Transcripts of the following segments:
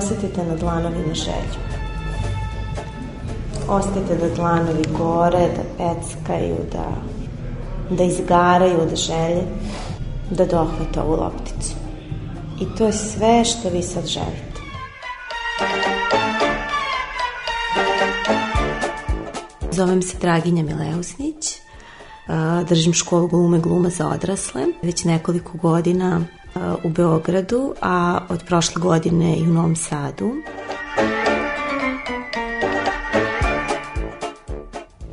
Osetite na dlanovima želju. Osetite da dlanovi gore, da peckaju, da, da izgaraju od želje, da dohvate ovu lopticu. I to je sve što vi sad želite. Zovem se Draginja Mileusnić, držim školu glume gluma za odrasle. Već nekoliko godina u Beogradu, a od prošle godine i u Novom Sadu.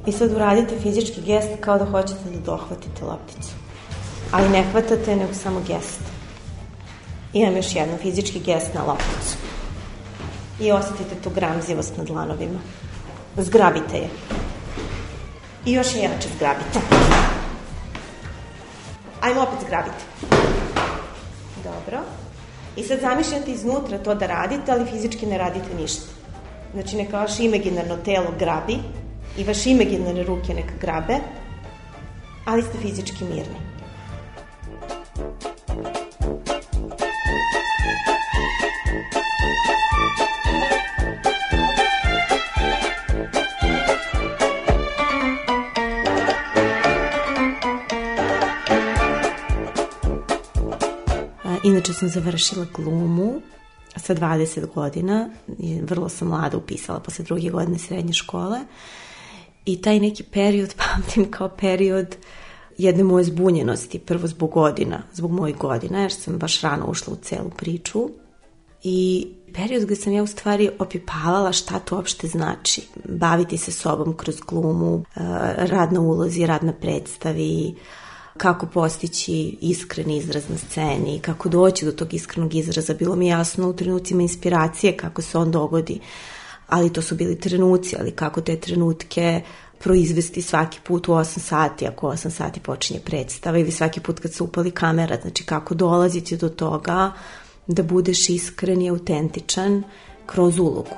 I sad uradite fizički gest kao da hoćete da dohvatite lopticu. Ali ne hvatate, nego samo gest. Imam još jedno, fizički gest na lopticu. I osetite tu gramzivost na dlanovima. Zgrabite je. I još je jače zgrabite. Ajmo opet zgrabite. Dobro. I sad zamišljate iznutra to da radite, ali fizički ne radite ništa. Znači neka vaše imaginarno telo grabi i vaše imaginarne ruke neka grabe, ali ste fizički mirni. Sam završila glumu sa 20 godina, vrlo sam mlada upisala posle druge godine srednje škole i taj neki period pamtim kao period jedne moje zbunjenosti, prvo zbog godina, zbog mojih godina, jer sam baš rano ušla u celu priču i period gde sam ja u stvari opipavala šta to uopšte znači. Baviti se sobom kroz glumu, rad na ulozi, rad na predstavi, kako postići iskren izraz na sceni, kako doći do tog iskrenog izraza. Bilo mi jasno u trenucima inspiracije kako se on dogodi, ali to su bili trenuci, ali kako te trenutke proizvesti svaki put u 8 sati, ako 8 sati počinje predstava ili svaki put kad se upali kamera, znači kako dolaziti do toga da budeš iskren i autentičan kroz ulogu.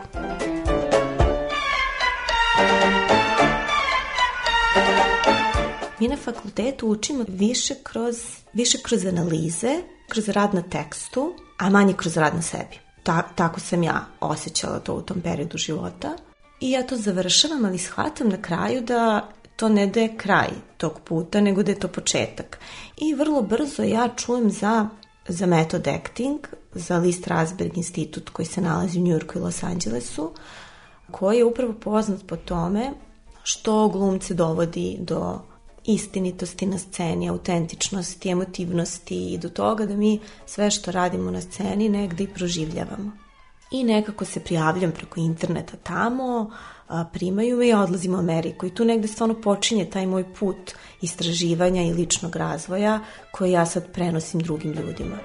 Mi na fakultetu učimo više kroz, više kroz analize, kroz rad na tekstu, a manje kroz rad na sebi. Ta, tako sam ja osjećala to u tom periodu života. I ja to završavam, ali shvatam na kraju da to ne da je kraj tog puta, nego da je to početak. I vrlo brzo ja čujem za, za method acting, za Lee Strasberg institut koji se nalazi u Njurku i Los Angelesu, koji je upravo poznat po tome što glumce dovodi do istinitosti na sceni, autentičnosti, emotivnosti i do toga da mi sve što radimo na sceni negde i proživljavamo. I nekako se prijavljam preko interneta tamo, primaju me i odlazim u Ameriku i tu negde stvarno počinje taj moj put istraživanja i ličnog razvoja koji ja sad prenosim drugim ljudima.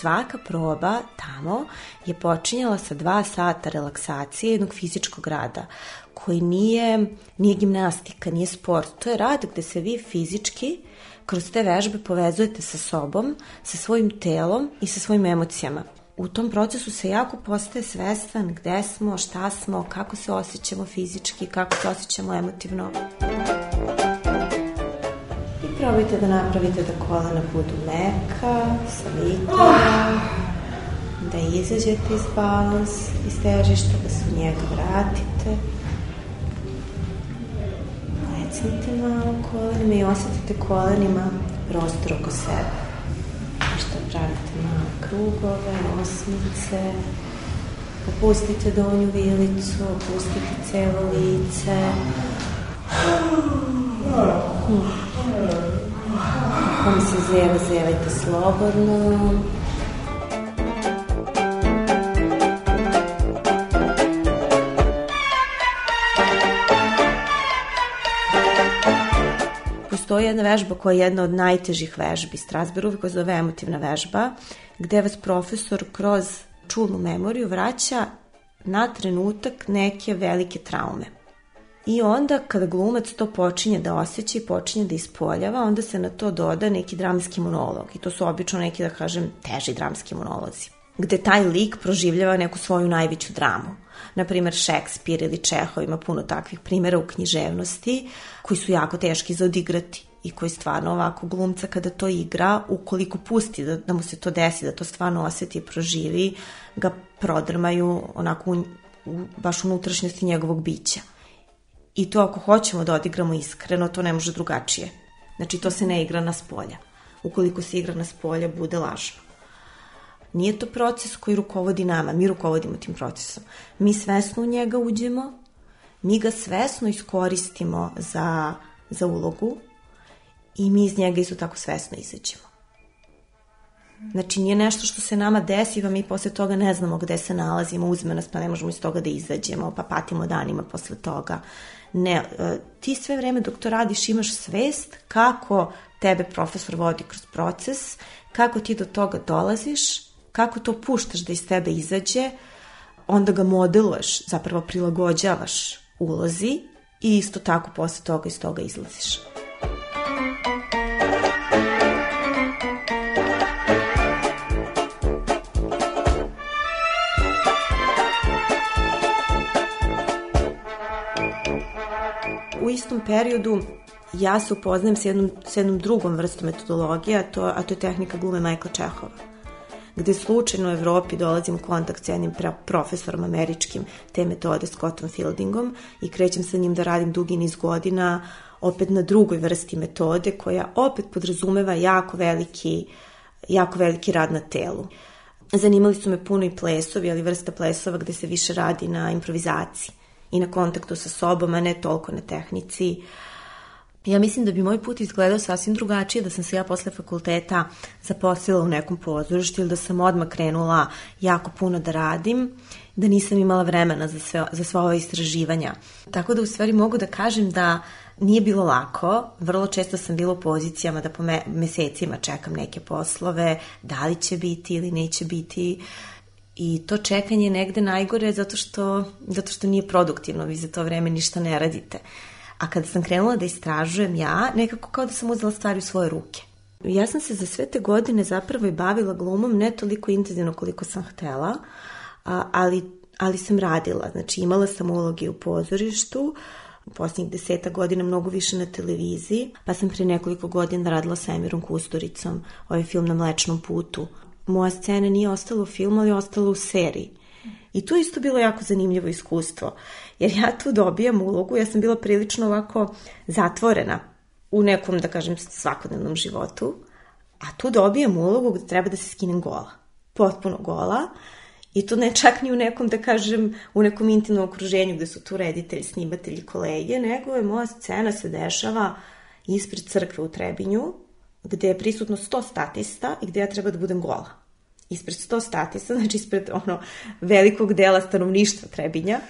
Svaka proba tamo je počinjala sa dva sata relaksacije jednog fizičkog rada koji nije, nije gimnastika, nije sport. To je rad gde se vi fizički kroz te vežbe povezujete sa sobom, sa svojim telom i sa svojim emocijama. U tom procesu se jako postaje svestan gde smo, šta smo, kako se osjećamo fizički, kako se osjećamo emotivno. Probajte da napravite da kolena budu meka, slitina, da izađete iz balans, iz težišta, da se u njega vratite. pritisnite malo kolenima i osetite kolenima prostor oko sebe. Što pravite malo krugove, osmice, opustite donju vilicu, opustite celo lice. Ako mi se zeva, zevajte slobodno. postoji jedna vežba koja je jedna od najtežih vežbi Strasbergovi, koja zove emotivna vežba, gde vas profesor kroz čulnu memoriju vraća na trenutak neke velike traume. I onda kada glumac to počinje da osjeća i počinje da ispoljava, onda se na to doda neki dramski monolog. I to su obično neki, da kažem, teži dramski monolozi. Gde taj lik proživljava neku svoju najveću dramu. Naprimer, Šekspir ili Čehov ima puno takvih primjera u književnosti koji su jako teški za odigrati i koji stvarno ovako glumca kada to igra, ukoliko pusti da, da mu se to desi, da to stvarno oseti i proživi, ga prodrmaju onako u, u baš unutrašnjosti njegovog bića. I to ako hoćemo da odigramo iskreno, to ne može drugačije. Znači, to se ne igra na spolja. Ukoliko se igra na spolja, bude lažno. Nije to proces koji rukovodi nama, mi rukovodimo tim procesom. Mi svesno u njega uđemo, mi ga svesno iskoristimo za, za ulogu i mi iz njega isto tako svesno izađemo. Znači, nije nešto što se nama desi, pa mi posle toga ne znamo gde se nalazimo, uzme nas, pa ne možemo iz toga da izađemo, pa patimo danima posle toga. Ne, e, ti sve vreme dok to radiš imaš svest kako tebe profesor vodi kroz proces, kako ti do toga dolaziš, kako to puštaš da iz tebe izađe, onda ga modeluješ, zapravo prilagođavaš ulozi i isto tako posle toga iz toga izlaziš. U istom periodu ja se upoznajem s jednom, s jednom drugom vrstom metodologije, a to, a to je tehnika glume Michaela Čehova gde slučajno u Evropi dolazim u kontakt s jednim profesorom američkim te metode Scottom Fieldingom i krećem sa njim da radim dugi niz godina opet na drugoj vrsti metode koja opet podrazumeva jako veliki, jako veliki rad na telu. Zanimali su me puno i plesovi, ali vrsta plesova gde se više radi na improvizaciji i na kontaktu sa sobom, a ne toliko na tehnici. Ja mislim da bi moj put izgledao sasvim drugačije da sam se ja posle fakulteta zaposlila u nekom pozorištu ili da sam odmah krenula jako puno da radim, da nisam imala vremena za, sve, za sva ova istraživanja. Tako da u stvari mogu da kažem da nije bilo lako, vrlo često sam bila u pozicijama da po me, mesecima čekam neke poslove, da li će biti ili neće biti, I to čekanje je negde najgore zato što, zato što nije produktivno, vi za to vreme ništa ne radite. A kada sam krenula da istražujem ja, nekako kao da sam uzela stvari u svoje ruke. Ja sam se za sve te godine zapravo i bavila glumom ne toliko intenzivno koliko sam htela, ali, ali sam radila. Znači imala sam uloge u pozorištu, u posljednjih deseta godina mnogo više na televiziji, pa sam pre nekoliko godina radila sa Emirom Kusturicom, ovaj film na Mlečnom putu. Moja scena nije ostala u filmu, ali ostala u seriji. I to isto bilo jako zanimljivo iskustvo, jer ja tu dobijam ulogu, ja sam bila prilično ovako zatvorena u nekom, da kažem, svakodnevnom životu, a tu dobijam ulogu gde treba da se skinem gola. Potpuno gola. I to ne čak ni u nekom, da kažem, u nekom intimnom okruženju gde su tu reditelji, snimatelji, kolege, nego je moja scena se dešava ispred crkve u Trebinju, gde je prisutno 100 statista i gde ja treba da budem gola ispred 100 statisa, znači ispred ono velikog dela stanovništva Trebinja.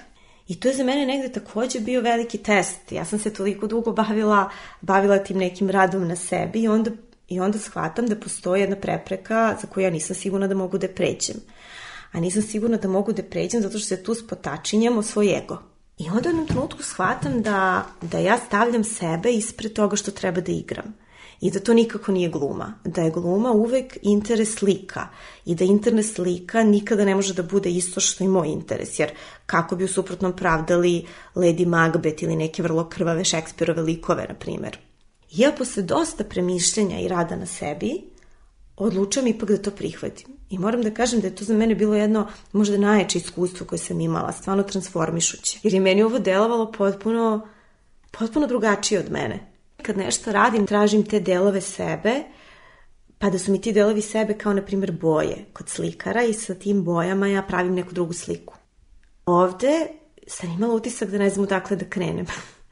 I to je za mene negde takođe bio veliki test. Ja sam se toliko dugo bavila, bavila tim nekim radom na sebi i onda, i onda shvatam da postoji jedna prepreka za koju ja nisam sigurna da mogu da pređem. A nisam sigurna da mogu da pređem zato što se tu spotačinjam o svoj ego. I onda u jednom trenutku shvatam da, da ja stavljam sebe ispred toga što treba da igram i da to nikako nije gluma. Da je gluma uvek interes slika i da interes slika nikada ne može da bude isto što i moj interes, jer kako bi u suprotnom pravdali Lady Macbeth ili neke vrlo krvave Šekspirove likove, na primer. Ja posle dosta premišljenja i rada na sebi, odlučujem ipak da to prihvatim. I moram da kažem da je to za mene bilo jedno možda najjače iskustvo koje sam imala, stvarno transformišuće. Jer je meni ovo delovalo potpuno potpuno drugačiji od mene. Kad nešto radim, tražim te delove sebe, pa da su mi ti delovi sebe kao, na primjer, boje kod slikara i sa tim bojama ja pravim neku drugu sliku. Ovde sam imala utisak da ne znam odakle da krenem.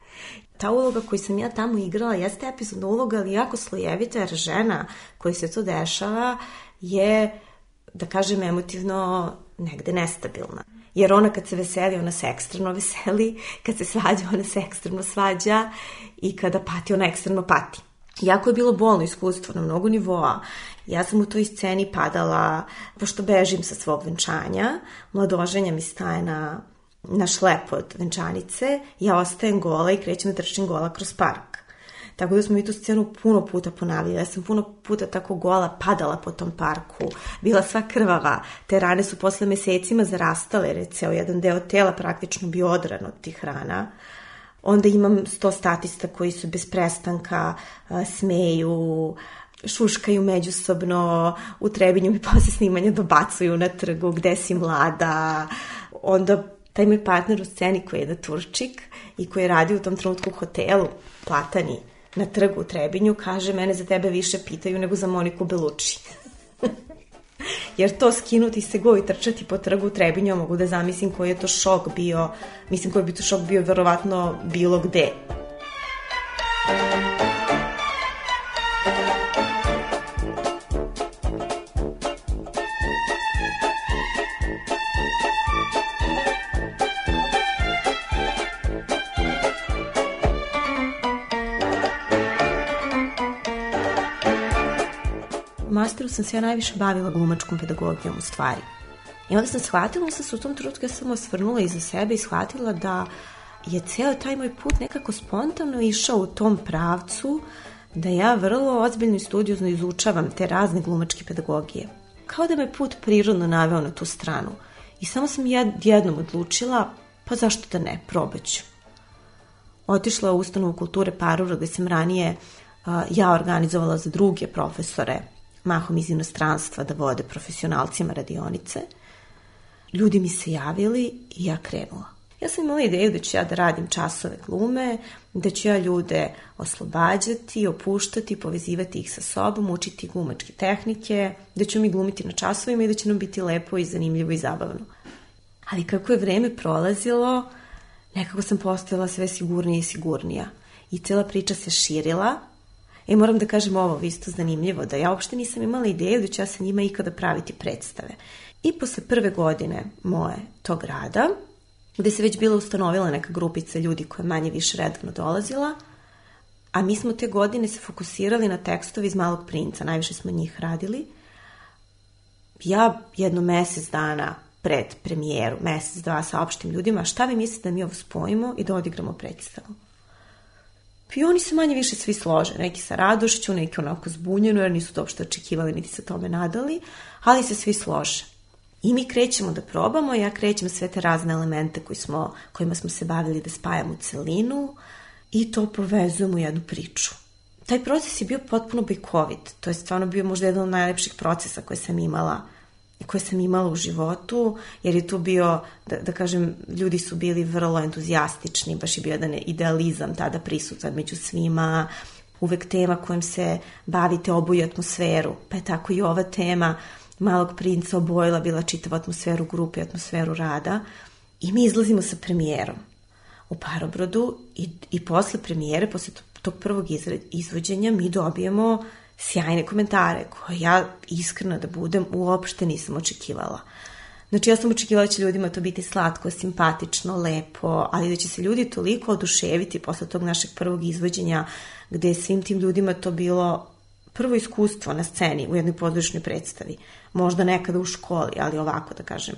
Ta uloga koju sam ja tamo igrala jeste epizodna uloga, ali jako slojevita, jer žena koji se to dešava je, da kažem, emotivno negde nestabilna. Jer ona kad se veseli, ona se ekstremno veseli, kad se svađa, ona se ekstremno svađa i kada pati, ona ekstremno pati. Jako je bilo bolno iskustvo na mnogo nivoa. Ja sam u toj sceni padala, pošto bežim sa svog venčanja, mladoženja mi staje na, na šlep od venčanice, ja ostajem gola i krećem da trčim gola kroz park. Tako da smo mi tu scenu puno puta ponavljali. Ja sam puno puta tako gola padala po tom parku. Bila sva krvava. Te rane su posle mesecima zarastale, jer je ceo jedan deo tela praktično bio odran od tih rana. Onda imam sto statista koji su bez prestanka smeju, šuškaju međusobno, u trebinju mi posle snimanja dobacuju na trgu gde si mlada. Onda taj moj partner u sceni koji je da Turčik i koji radi u tom trenutku u hotelu, Platani, na trgu u Trebinju, kaže mene za tebe više pitaju nego za Moniku Beluči. Jer to skinuti se go i trčati po trgu u Trebinju, mogu da zamislim koji je to šok bio, mislim koji bi to šok bio verovatno bilo gde. masteru sam se ja najviše bavila glumačkom pedagogijom u stvari. I onda sam shvatila, sam se u tom trenutku ja sam osvrnula iza sebe i shvatila da je ceo taj moj put nekako spontano išao u tom pravcu da ja vrlo ozbiljno i studiozno izučavam te razne glumačke pedagogije. Kao da me put prirodno naveo na tu stranu. I samo sam jednom odlučila, pa zašto da ne, probaću. Otišla u ustanovu kulture Parura gde sam ranije uh, ja organizovala za druge profesore mahom iz inostranstva da vode profesionalcima radionice. Ljudi mi se javili i ja krenula. Ja sam imala ideju da ću ja da radim časove glume, da ću ja ljude oslobađati, opuštati, povezivati ih sa sobom, učiti glumačke tehnike, da ću mi glumiti na časovima i da će nam biti lepo i zanimljivo i zabavno. Ali kako je vreme prolazilo, nekako sam postojala sve sigurnija i sigurnija. I cela priča se širila, E, moram da kažem ovo, isto zanimljivo, da ja uopšte nisam imala ideju da ću ja sa njima ikada praviti predstave. I posle prve godine moje tog rada, gde se već bila ustanovila neka grupica ljudi koja manje više redovno dolazila, a mi smo te godine se fokusirali na tekstove iz Malog princa, najviše smo njih radili. Ja jedno mesec dana pred premijeru, mesec, dva, saopštim ljudima šta vi mislite da mi ovo spojimo i da odigramo predstavu. I oni se manje više svi slože, neki sa radošću, neki onako zbunjeno, jer nisu to uopšte očekivali, niti se tome nadali, ali se svi slože. I mi krećemo da probamo, ja krećem sve te razne elemente koji smo, kojima smo se bavili da spajamo u celinu i to povezujemo u jednu priču. Taj proces je bio potpuno bajkovit, to je stvarno bio možda jedan od najlepših procesa koje sam imala koje sam imala u životu, jer je tu bio, da, da kažem, ljudi su bili vrlo entuzijastični, baš je bio jedan idealizam tada prisutan među svima, uvek tema kojom se bavite oboju atmosferu, pa je tako i ova tema Malog princa obojila bila čitavu atmosferu grupe, atmosferu rada i mi izlazimo sa premijerom u Parobrodu i, i posle premijere, posle tog prvog izvođenja mi dobijemo sjajne komentare koje ja iskreno da budem uopšte nisam očekivala. Znači ja sam očekivala da će ljudima to biti slatko, simpatično, lepo, ali da će se ljudi toliko oduševiti posle tog našeg prvog izvođenja gde je svim tim ljudima to bilo prvo iskustvo na sceni u jednoj pozorišnoj predstavi. Možda nekada u školi, ali ovako da kažem,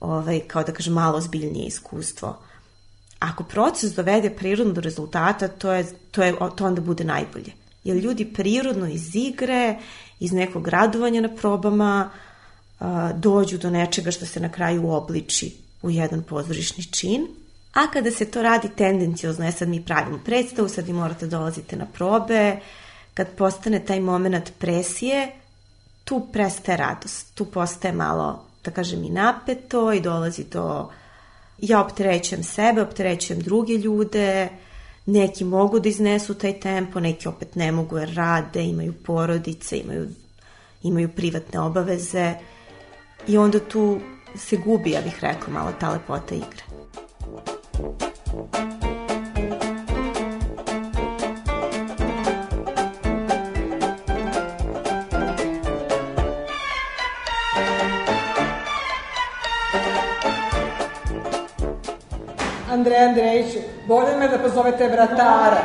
ovaj, kao da kažem malo zbiljnije iskustvo. Ako proces dovede prirodno do rezultata, to, je, to, je, to onda bude najbolje jer ljudi prirodno iz igre, iz nekog radovanja na probama dođu do nečega što se na kraju obliči u jedan pozorišni čin. A kada se to radi tendencijozno, je sad mi pravimo predstavu, sad vi morate dolazite na probe, kad postane taj moment presije, tu prestaje radost, tu postaje malo, da kažem, i napeto i dolazi do, ja opterećujem sebe, opterećujem druge ljude, neki mogu da iznesu taj tempo, neki opet ne mogu jer rade, imaju porodice, imaju, imaju privatne obaveze i onda tu se gubi, ja bih rekla, malo ta lepota igre. Andrej Andrejiću, bolje me da pozovete vratara.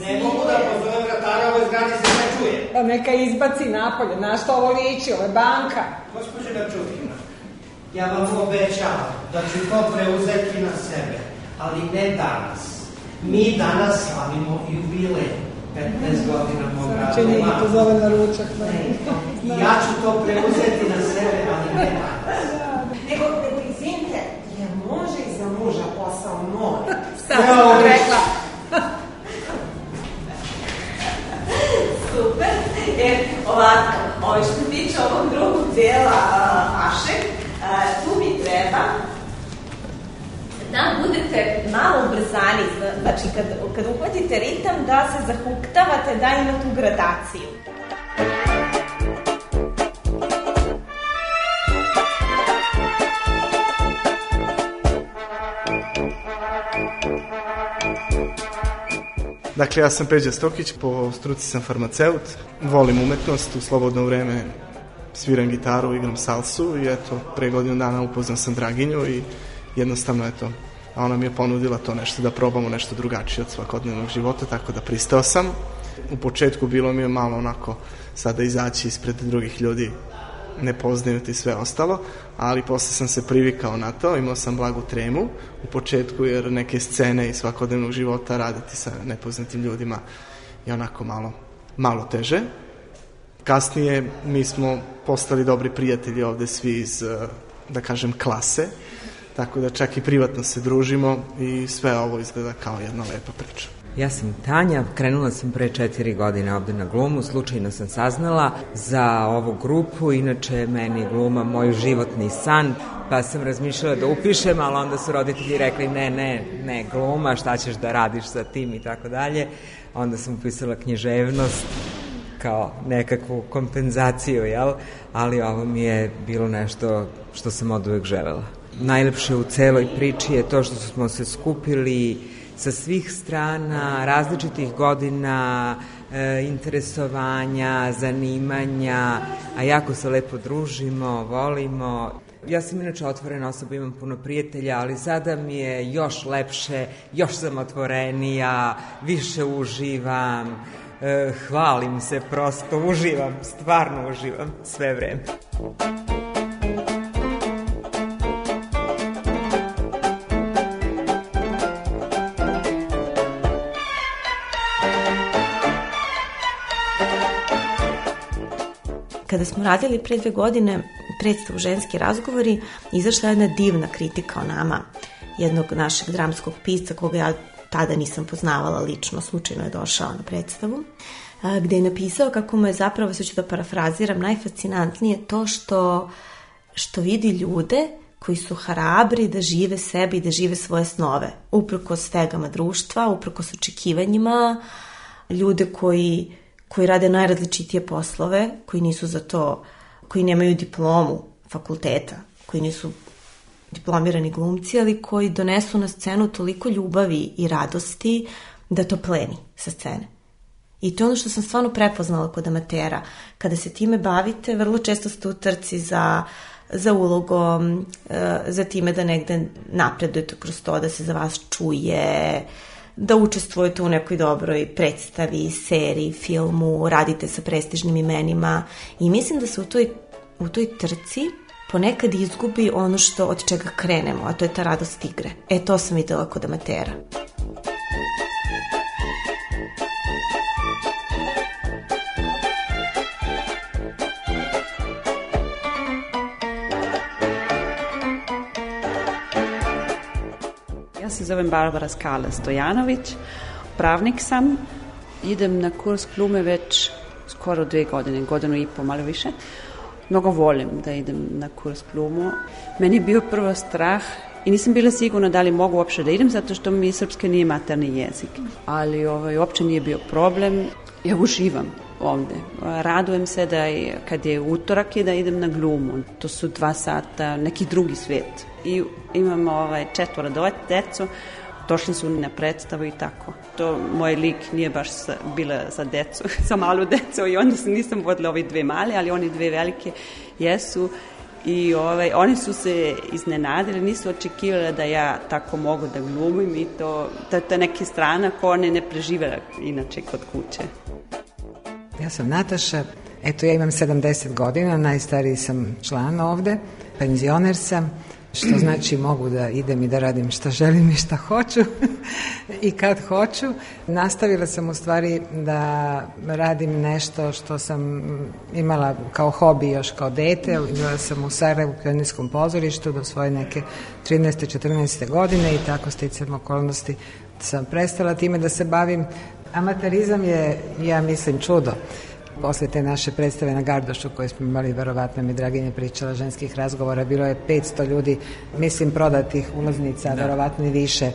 Ne mogu da pozovem vratara, ovoj zgradi se ne čuje. Pa neka izbaci napolje, na što ovo liči, ovo je banka. Gospođe Načutina, ja vam obećavam da ću to preuzeti na sebe, ali ne danas. Mi danas slavimo jubilej. 15 godina mog rada. Znači nije pozove na ručak. Ne. I ja ću to preuzeti na sebe, ali ne danas. Nego, nego izvinite, je može i za muža posao mora. Šta sam rekla? Super. Jer ovako, ovo što se tiče ovog drugog dela vašeg, tu mi treba da budete malo ubrzani, znači kad, kad uhvatite ritam da se zahuktavate, da ima tu gradaciju. Dakle, ja sam Peđa Stokić, po struci sam farmaceut, volim umetnost, u slobodno vreme sviram gitaru, igram salsu i eto, pre godinu dana upoznam sam Draginju i jednostavno eto, ona mi je ponudila to nešto da probamo nešto drugačije od svakodnevnog života, tako da pristao sam. U početku bilo mi je malo onako sada izaći ispred drugih ljudi ne poznaju ti sve ostalo, ali posle sam se privikao na to, imao sam blagu tremu u početku jer neke scene iz svakodnevnog života raditi sa nepoznatim ljudima je onako malo, malo teže. Kasnije mi smo postali dobri prijatelji ovde svi iz, da kažem, klase, tako da čak i privatno se družimo i sve ovo izgleda kao jedna lepa priča. Ja sam Tanja, krenula sam pre četiri godine ovde na glumu, slučajno sam saznala za ovu grupu, inače meni gluma moj životni san, pa sam razmišljala da upišem, ali onda su roditelji rekli ne, ne, ne, gluma, šta ćeš da radiš sa tim i tako dalje. Onda sam upisala književnost kao nekakvu kompenzaciju, jel? Ali ovo mi je bilo nešto što sam od uvek želela. Najlepše u celoj priči je to što smo se skupili sa svih strana, različitih godina, e, interesovanja, zanimanja, a jako se lepo družimo, volimo. Ja sam inače otvorena osoba, imam puno prijatelja, ali sada mi je još lepše, još sam otvorenija, više uživam, e, hvalim se prosto, uživam, stvarno uživam sve vreme. Kada smo radili pre dve godine predstavu Ženski razgovori, izašla jedna divna kritika o nama, jednog našeg dramskog pisca koga ja tada nisam poznavala lično, slučajno je došao na predstavu, gde je napisao kako mu je zapravo, sve ću da parafraziram, najfascinantnije to što, što vidi ljude koji su hrabri da žive sebi i da žive svoje snove, uprko stegama društva, uprko s očekivanjima, ljude koji koji rade najrazličitije poslove, koji nisu za to, koji nemaju diplomu fakulteta, koji nisu diplomirani glumci, ali koji donesu na scenu toliko ljubavi i radosti da to pleni sa scene. I to je ono što sam stvarno prepoznala kod amatera. Kada se time bavite, vrlo često ste u trci za, za ulogom, e, za time da negde napredujete kroz to, da se za vas čuje, da učestvujete u nekoj dobroj predstavi, seriji, filmu, radite sa prestižnim imenima i mislim da se u toj, u toj trci ponekad izgubi ono što od čega krenemo, a to je ta radost igre. E, to sam videla kod amatera. Se zovem Barbara Skala Stojanović, pravnik sam, idem na kurs glume već skoro dve godine, godinu i po, malo više. Mnogo volim da idem na kurs glumu. Meni je bio prvo strah I nisam bila sigurna da li mogu uopšte da idem, zato što mi srpski nije materni jezik. Ali ovaj, uopće nije bio problem. Ja uživam ovde. Radujem se da je, kad je utorak i da idem na glumu. To su dva sata, neki drugi svet. I imamo ovaj, četvora decu, došli su na predstavu i tako. To moj lik nije baš sa, bila za decu, sa malu decu i onda nisam vodila ove dve male, ali oni dve velike jesu i ovaj, oni su se iznenadili, nisu očekivali da ja tako mogu da glumim i to, to, neka strana ko one ne prežive inače kod kuće. Ja sam Nataša, eto ja imam 70 godina, najstariji sam član ovde, penzioner sam, što znači mogu da idem i da radim šta želim i šta hoću i kad hoću. Nastavila sam u stvari da radim nešto što sam imala kao hobi još kao dete. Bila sam u Sarajevu u pionirskom pozorištu do svoje neke 13. 14. godine i tako sticam okolnosti sam prestala time da se bavim. Amaterizam je, ja mislim, čudo posle te naše predstave na Gardošu koje smo imali, verovatno mi Draginje pričala ženskih razgovora, bilo je 500 ljudi, mislim, prodatih ulaznica, da. verovatno i više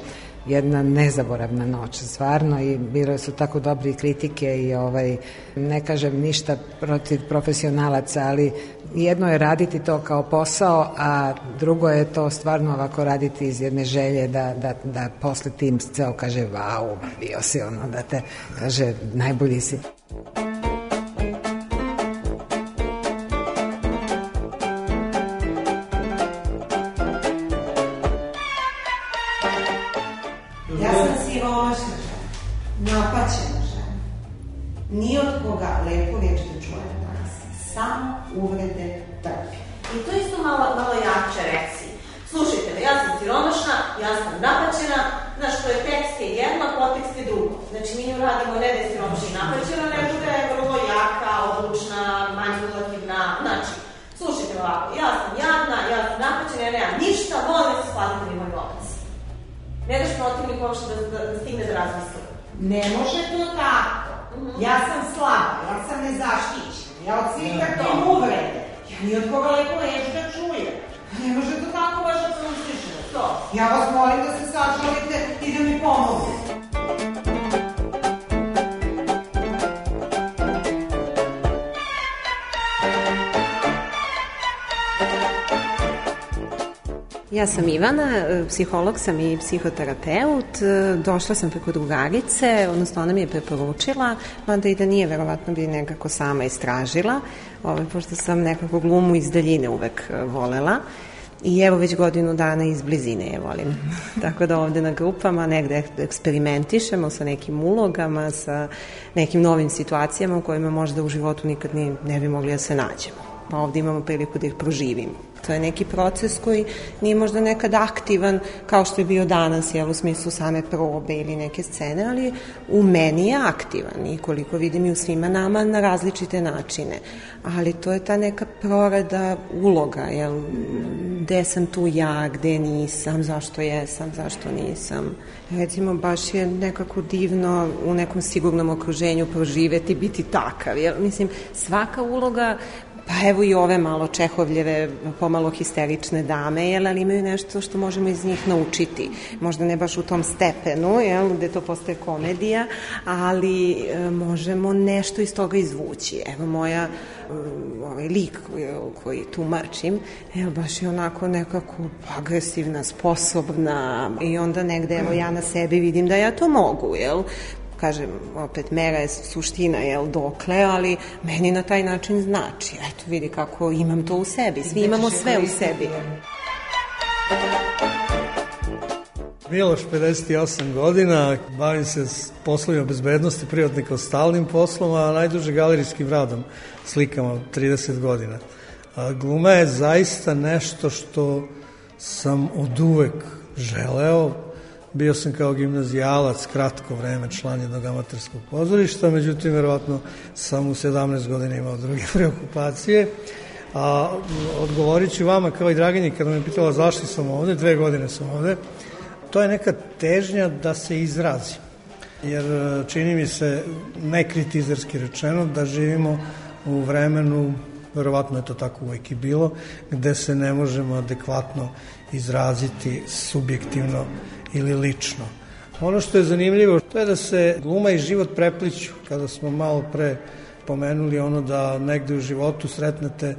jedna nezaboravna noć, stvarno i bile su tako dobri kritike i ovaj, ne kažem ništa protiv profesionalaca, ali jedno je raditi to kao posao, a drugo je to stvarno ovako raditi iz jedne želje da, da, da posle tim ceo kaže, vau, bio si ono, da te kaže, najbolji si. Pomognete. Ja sam Ivana, e, psiholog sam i psihoterapeut. E, došla sam preko drugarice, odnosno ona mi je preporučila, mada i da nije, verovatno bi nekako sama istražila, ovaj, pošto sam nekako glumu iz daljine uvek e, volela. I evo već godinu dana iz blizine je volim. Tako da ovde na grupama negde eksperimentišemo sa nekim ulogama, sa nekim novim situacijama u kojima možda u životu nikad ni ne bi mogli da se nađemo. Pa ovde imamo priliku da ih proživimo. To je neki proces koji nije možda nekad aktivan kao što je bio danas, jel, u smislu same probe ili neke scene, ali u meni je aktivan i koliko vidim i u svima nama na različite načine. Ali to je ta neka prorada uloga, jel, gde sam tu ja, gde nisam, zašto jesam, zašto nisam. Recimo, baš je nekako divno u nekom sigurnom okruženju proživeti, biti takav. Jel? Mislim, svaka uloga Pa evo i ove malo Čehovljeve, pomalo histerične dame, jel, ali imaju nešto što možemo iz njih naučiti. Možda ne baš u tom stepenu, jel, gde to postaje komedija, ali e, možemo nešto iz toga izvući. Evo moja e, ovaj lik koji, koji tumačim, evo baš je onako nekako agresivna, sposobna i onda negde evo ja na sebi vidim da ja to mogu, jel? Kažem, opet mera je suština, jel, dokle, ali meni na taj način znači. Eto, vidi kako imam to u sebi. Svi imamo sve u sebi. Miloš, 58 godina, bavim se s poslovima bezbednosti, privatni kao stalnim poslom, a najduže galerijskim radom, slikama, 30 godina. A gluma je zaista nešto što sam od uvek želeo, Bio sam kao gimnazijalac kratko vreme član jednog amaterskog pozorišta, međutim, verovatno sam u 17 godina imao druge preokupacije. A odgovorit ću vama kao i Dragini kada me pitala zašto sam ovde, dve godine sam ovde, to je neka težnja da se izrazi. Jer čini mi se, nekritizerski rečeno, da živimo u vremenu verovatno je to tako uvek i bilo, gde se ne možemo adekvatno izraziti subjektivno ili lično. Ono što je zanimljivo, to je da se gluma i život prepliću. Kada smo malo pre pomenuli ono da negde u životu sretnete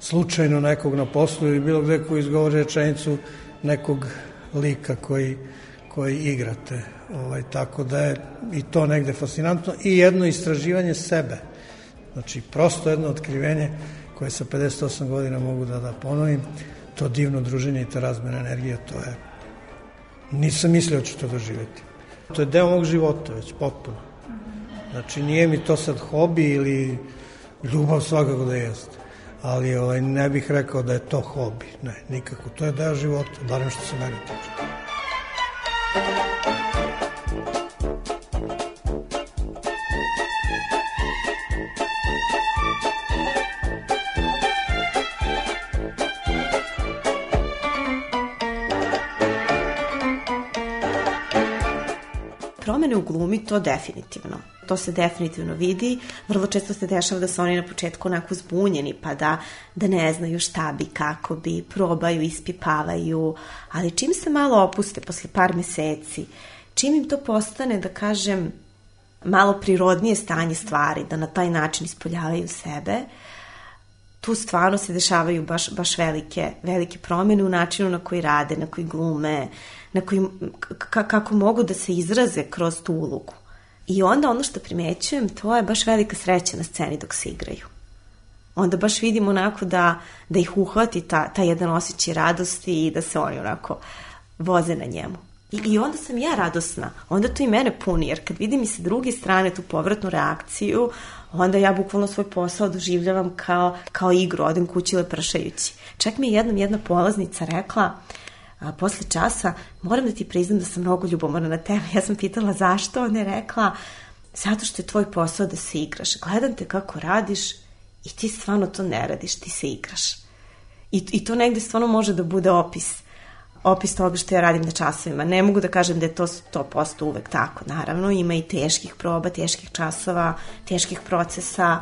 slučajno nekog na poslu ili bilo gde koji izgovori rečenicu nekog lika koji, koji igrate. Ovaj, tako da je i to negde fascinantno i jedno istraživanje sebe. Znači, prosto jedno otkrivenje koje sa 58 godina mogu da, da ponovim, to divno druženje i ta razmena energije, to je... Nisam mislio da ću to doživeti. To je deo mog života već, potpuno. Znači, nije mi to sad hobi ili ljubav svakako da jeste. Ali ovaj, ne bih rekao da je to hobi. Ne, nikako. To je deo života, barem što se meni tiče. Glumi to definitivno. To se definitivno vidi. Vrlo često se dešava da su oni na početku onako zbunjeni, pa da, da ne znaju šta bi, kako bi, probaju, ispipavaju, ali čim se malo opuste posle par meseci, čim im to postane, da kažem, malo prirodnije stanje stvari, da na taj način ispoljavaju sebe, tu stvarno se dešavaju baš, baš velike, velike promene u načinu na koji rade, na koji glume, na koji, kako mogu da se izraze kroz tu ulogu. I onda ono što primećujem, to je baš velika sreća na sceni dok se igraju. Onda baš vidim onako da, da ih uhvati ta, ta jedan osjećaj radosti i da se oni onako voze na njemu. I, I onda sam ja radosna, onda to i mene puni, jer kad vidim i sa druge strane tu povratnu reakciju, onda ja bukvalno svoj posao doživljavam kao, kao igru, odem kući lepršajući. Čak mi je jednom jedna polaznica rekla, a, posle časa, moram da ti priznam da sam mnogo ljubomorna na tebe. Ja sam pitala zašto, ona je rekla, zato što je tvoj posao da se igraš. Gledam te kako radiš i ti stvarno to ne radiš, ti se igraš. I, i to negde stvarno može da bude opis opis toga što ja radim na časovima. Ne mogu da kažem da je to 100% uvek tako, naravno. Ima i teških proba, teških časova, teških procesa,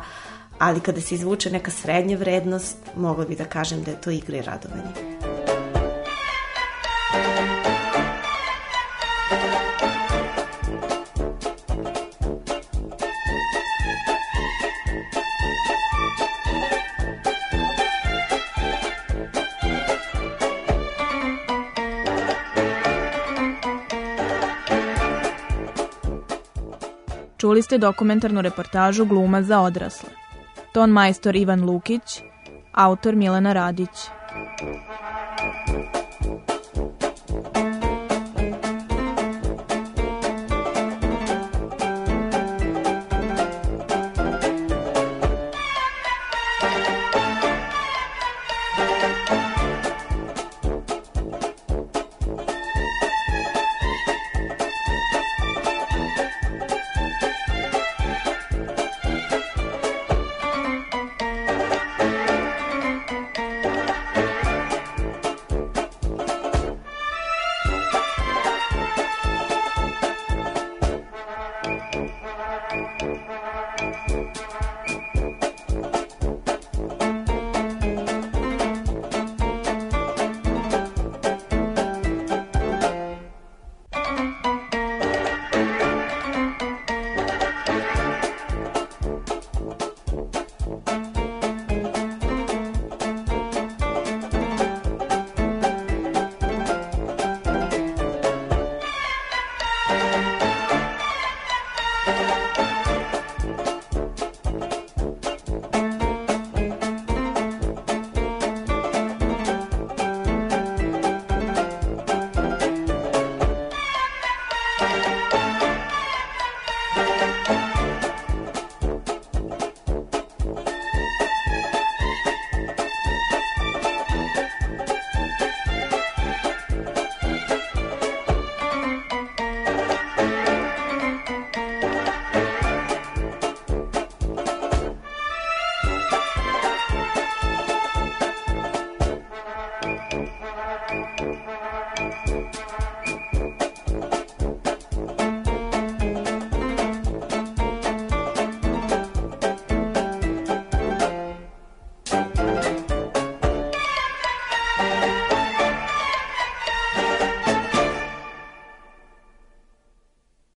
ali kada se izvuče neka srednja vrednost, mogla bi da kažem da je to igra i radovanje. Čuli ste dokumentarnu reportažu Gluma za odrasle. Ton majstor Ivan Lukić, autor Milena Radić.